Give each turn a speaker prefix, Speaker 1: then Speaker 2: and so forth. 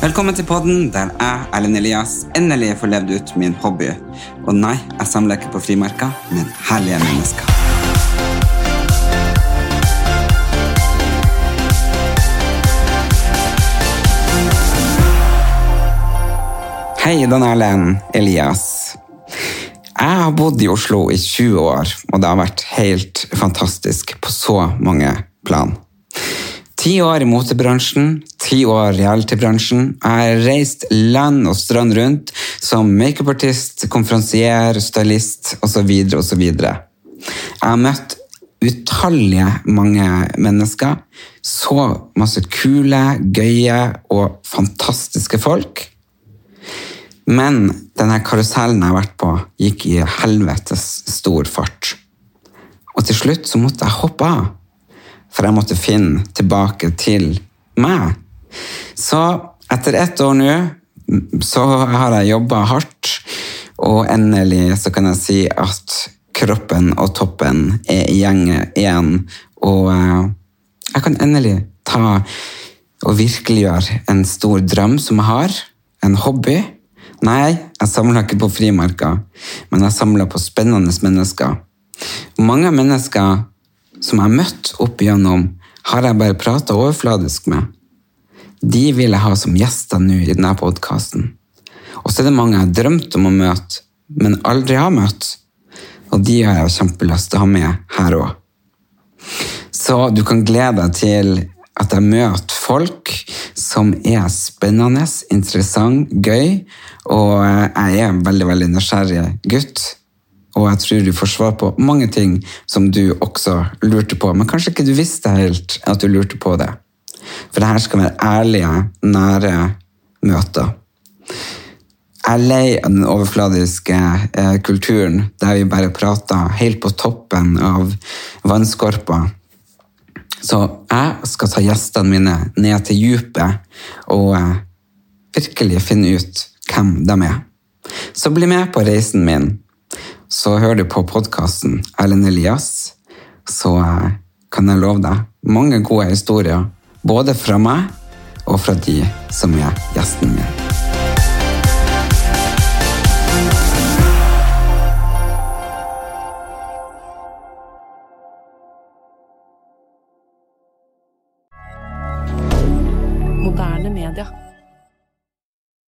Speaker 1: Velkommen til podden der jeg, Erlend Elias, endelig får levd ut min hobby. Og nei, jeg samler ikke på frimerker, men herlige mennesker. Hei, Dan Erlend Elias. Jeg har bodd i Oslo i 20 år, og det har vært helt fantastisk på så mange plan. Ti år i motebransjen, ti år i realitybransjen. Jeg har reist land og strand rundt som makeupartist, konferansier, stylist osv. osv. Jeg har møtt utallige mange mennesker. Så masse kule, gøye og fantastiske folk. Men denne karusellen jeg har vært på, gikk i helvetes stor fart. Og til slutt så måtte jeg hoppe av, for jeg måtte finne tilbake til meg. Så etter ett år nå så har jeg jobba hardt, og endelig så kan jeg si at kroppen og toppen er i gjenge igjen. Og eh, jeg kan endelig ta og virkeliggjøre en stor drøm som jeg har, en hobby. Nei, jeg samler ikke på frimerker, men jeg samler på spennende mennesker. Mange mennesker som jeg har møtt opp igjennom, har jeg bare prata overfladisk med. De vil jeg ha som gjester nå i denne podkasten. Og så er det mange jeg har drømt om å møte, men aldri har møtt. Og de har jeg kjempelyst til å ha med her òg. Så du kan glede deg til at jeg møter folk som er spennende, interessant, gøy, og jeg er en veldig, veldig nysgjerrig gutt. Og jeg tror du får svar på mange ting som du også lurte på, men kanskje ikke du visste helt at du lurte på det. For det her skal være ærlige, nære møter. Jeg er lei av den overfladiske eh, kulturen der vi bare prater helt på toppen av vannskorpa. Så jeg skal ta gjestene mine ned til dypet og eh, virkelig finne ut hvem de er. Så bli med på reisen min så hører du på podkasten Erlend Elias, så eh, kan jeg love deg mange gode historier, både fra meg og fra de som er gjesten min. moderne media.